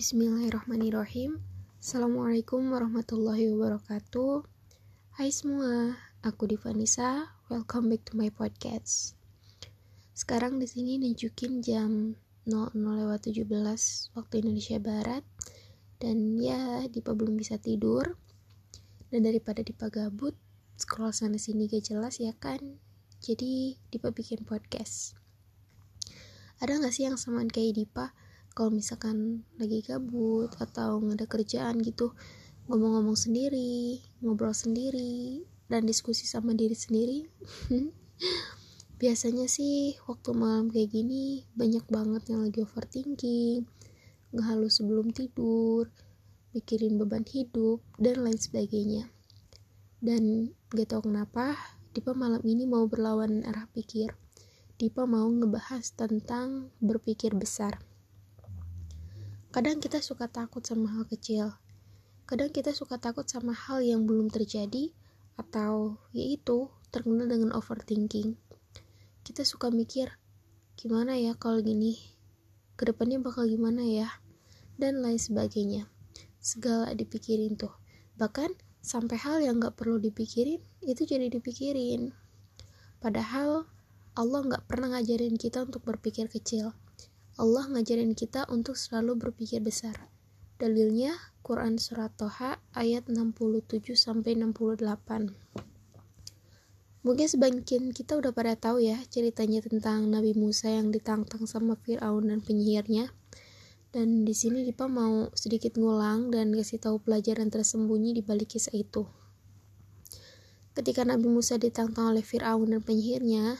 Bismillahirrahmanirrahim. Assalamualaikum warahmatullahi wabarakatuh. Hai semua, aku Divanisa. Welcome back to my podcast. Sekarang di sini nunjukin jam 00.17 waktu Indonesia Barat. Dan ya, Dipa belum bisa tidur. Dan daripada Dipa gabut Scroll sana sini gak jelas ya kan? Jadi Dipa bikin podcast. Ada gak sih yang samaan kayak Dipa? Kalau misalkan lagi gabut atau nggak ada kerjaan gitu ngomong-ngomong sendiri ngobrol sendiri dan diskusi sama diri sendiri biasanya sih waktu malam kayak gini banyak banget yang lagi overthinking ngehalus sebelum tidur mikirin beban hidup dan lain sebagainya. Dan gak tau kenapa Dipa malam ini mau berlawan arah pikir. Dipa mau ngebahas tentang berpikir besar Kadang kita suka takut sama hal kecil. Kadang kita suka takut sama hal yang belum terjadi atau yaitu terkenal dengan overthinking. Kita suka mikir, gimana ya kalau gini? Ke depannya bakal gimana ya? Dan lain sebagainya. Segala dipikirin tuh. Bahkan sampai hal yang gak perlu dipikirin, itu jadi dipikirin. Padahal Allah gak pernah ngajarin kita untuk berpikir kecil. Allah ngajarin kita untuk selalu berpikir besar. Dalilnya Quran surat Toha ayat 67 sampai 68. Mungkin sebagian kita udah pada tahu ya ceritanya tentang Nabi Musa yang ditantang sama Firaun dan penyihirnya. Dan di sini Dipa mau sedikit ngulang dan kasih tahu pelajaran tersembunyi di balik kisah itu. Ketika Nabi Musa ditantang oleh Firaun dan penyihirnya,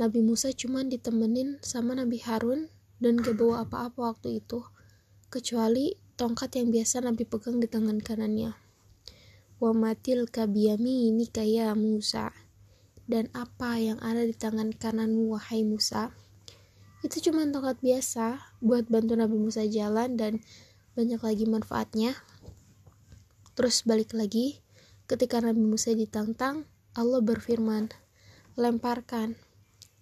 Nabi Musa cuma ditemenin sama Nabi Harun dan gak bawa apa-apa waktu itu, kecuali tongkat yang biasa Nabi pegang di tangan kanannya. Wa matil kabiyami ini kaya Musa. Dan apa yang ada di tangan kananmu wahai Musa? Itu cuma tongkat biasa buat bantu Nabi Musa jalan dan banyak lagi manfaatnya. Terus balik lagi, ketika Nabi Musa ditantang, Allah berfirman, lemparkan,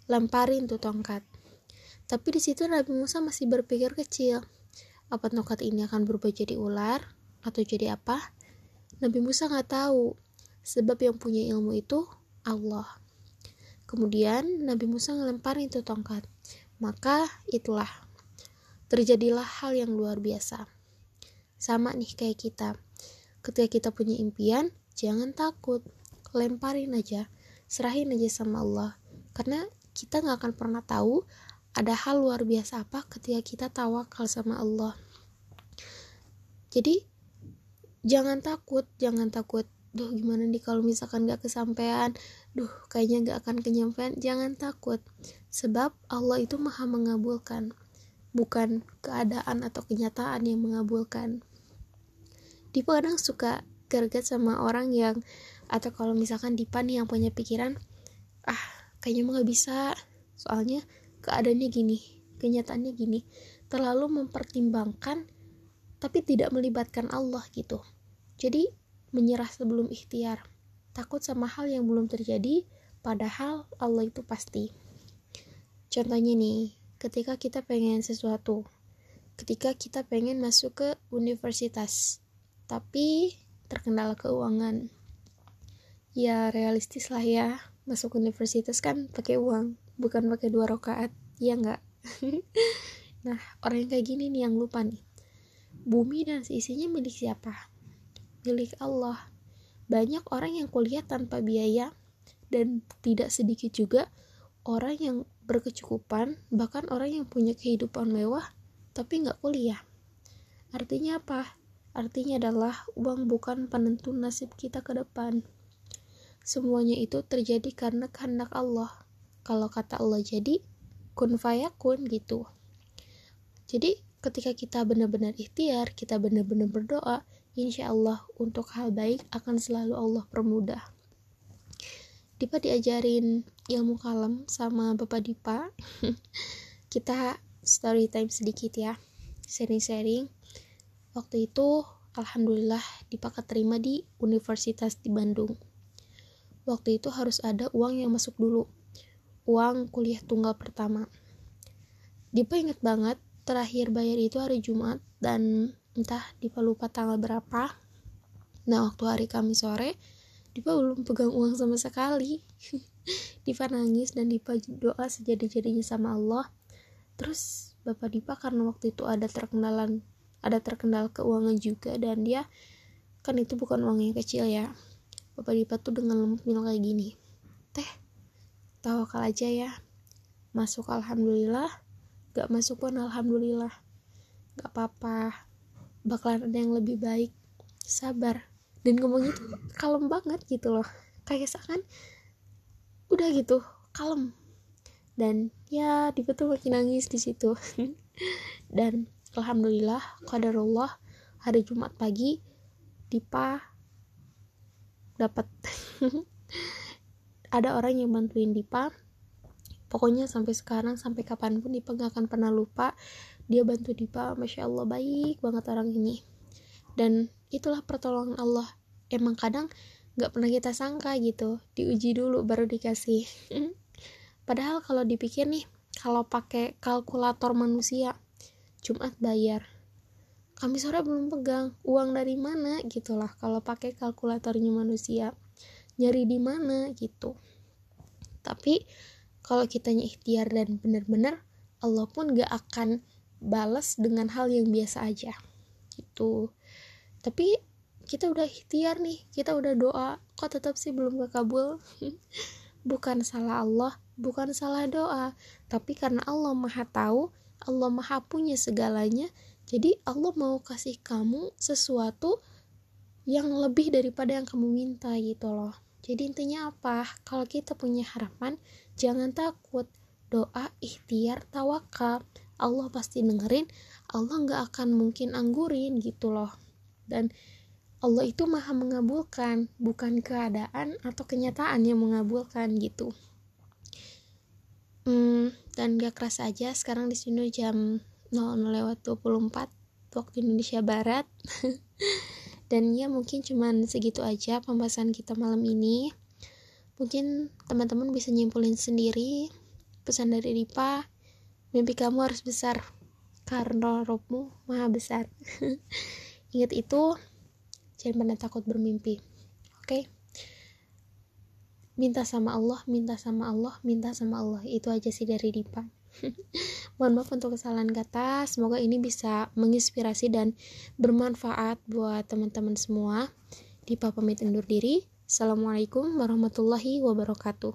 lemparin tuh tongkat. Tapi di situ Nabi Musa masih berpikir kecil. Apa tongkat ini akan berubah jadi ular atau jadi apa? Nabi Musa nggak tahu. Sebab yang punya ilmu itu Allah. Kemudian Nabi Musa ngelemparin itu tongkat. Maka itulah terjadilah hal yang luar biasa. Sama nih kayak kita. Ketika kita punya impian, jangan takut. Lemparin aja. Serahin aja sama Allah. Karena kita nggak akan pernah tahu ada hal luar biasa apa ketika kita tawakal sama Allah? Jadi jangan takut jangan takut duh gimana nih kalau misalkan gak kesampaian? Duh kayaknya gak akan kenyampean. Jangan takut sebab Allah itu maha mengabulkan bukan keadaan atau kenyataan yang mengabulkan. Dipa kadang suka gerget sama orang yang atau kalau misalkan Dipa nih yang punya pikiran ah kayaknya mah gak bisa. Soalnya keadaannya gini kenyataannya gini. Terlalu mempertimbangkan tapi tidak melibatkan Allah gitu. Jadi menyerah sebelum ikhtiar. Takut sama hal yang belum terjadi padahal Allah itu pasti. Contohnya nih ketika kita pengen sesuatu. Ketika kita pengen masuk ke universitas tapi terkendala keuangan. Ya realistis lah ya. Masuk universitas kan pakai uang bukan pakai dua rakaat. Ya enggak nah orang yang kayak gini nih yang lupa nih. Bumi dan seisinya milik siapa? Milik Allah. Banyak orang yang kuliah tanpa biaya dan tidak sedikit juga orang yang berkecukupan bahkan orang yang punya kehidupan mewah tapi nggak kuliah. Artinya apa? Artinya adalah uang bukan penentu nasib kita ke depan. Semuanya itu terjadi karena kehendak Allah kalau kata Allah jadi kun fayakun gitu. Jadi ketika kita benar-benar ikhtiar kita benar-benar berdoa insya Allah untuk hal baik akan selalu Allah permudah. Dipa diajarin ilmu kalam sama Bapak Dipa. Kita story time sedikit ya sharing-sharing. Waktu itu Alhamdulillah Dipa keterima di Universitas di Bandung. Waktu itu harus ada uang yang masuk dulu uang kuliah tunggal pertama. Dipa inget banget, terakhir bayar itu hari Jumat, dan entah Dipa lupa tanggal berapa. Nah waktu hari Kamis sore Dipa belum pegang uang sama sekali. Dipa nangis dan Dipa doa sejadi-jadinya sama Allah. Terus Bapak Dipa karena waktu itu ada terkendalan ada terkendala keuangan juga dan dia kan itu bukan uang yang kecil ya. Bapak Dipa tuh dengan lembut bilang kayak gini teh tawakal aja ya. Masuk alhamdulillah gak masuk pun alhamdulillah. Gak apa-apa. Bakalan ada yang lebih baik. Sabar. Dan ngomong itu kalem banget gitu loh. Kayak seakan udah gitu kalem. Dan ya Dipa tuh makin nangis di situ. Dan alhamdulillah qadarullah hari Jumat pagi Dipa dapat ada orang yang bantuin Dipa. Pokoknya sampai sekarang sampai kapan pun Dipa gak akan pernah lupa dia bantu Dipa. Masya Allah baik banget orang ini. Dan itulah pertolongan Allah. Emang kadang gak pernah kita sangka gitu. Diuji dulu baru dikasih. Padahal kalau dipikir nih kalau pakai kalkulator manusia Jumat bayar. Kami sore belum pegang uang dari mana gitulah kalau pakai kalkulatornya manusia nyari di mana gitu. Tapi kalau kitanya ikhtiar dan bener-bener Allah pun gak akan balas dengan hal yang biasa aja gitu. Tapi kita udah ikhtiar nih kita udah doa kok tetap sih belum kekabul? Bukan salah Allah bukan salah doa tapi karena Allah maha tahu Allah maha punya segalanya jadi Allah mau kasih kamu sesuatu yang lebih daripada yang kamu minta gitu loh jadi intinya apa? Kalau kita punya harapan jangan takut. Doa ikhtiar tawakal. Allah pasti dengerin. Allah nggak akan mungkin anggurin gitu loh. Dan Allah itu maha mengabulkan bukan keadaan atau kenyataan yang mengabulkan gitu. Hmm, dan gak keras aja sekarang di sini jam 00 lewat 24 waktu Indonesia Barat dan ya mungkin cuman segitu aja pembahasan kita malam ini. Mungkin teman-teman bisa nyimpulin sendiri pesan dari Ripa. Mimpi kamu harus besar karena rohmu maha besar. Ingat itu jangan pernah takut bermimpi. Oke? Okay? minta sama Allah minta sama Allah minta sama Allah. Itu aja sih dari Dipa mohon maaf untuk kesalahan kata. Semoga ini bisa menginspirasi dan bermanfaat buat teman-teman semua. Dipa pamit undur diri. Assalamualaikum warahmatullahi wabarakatuh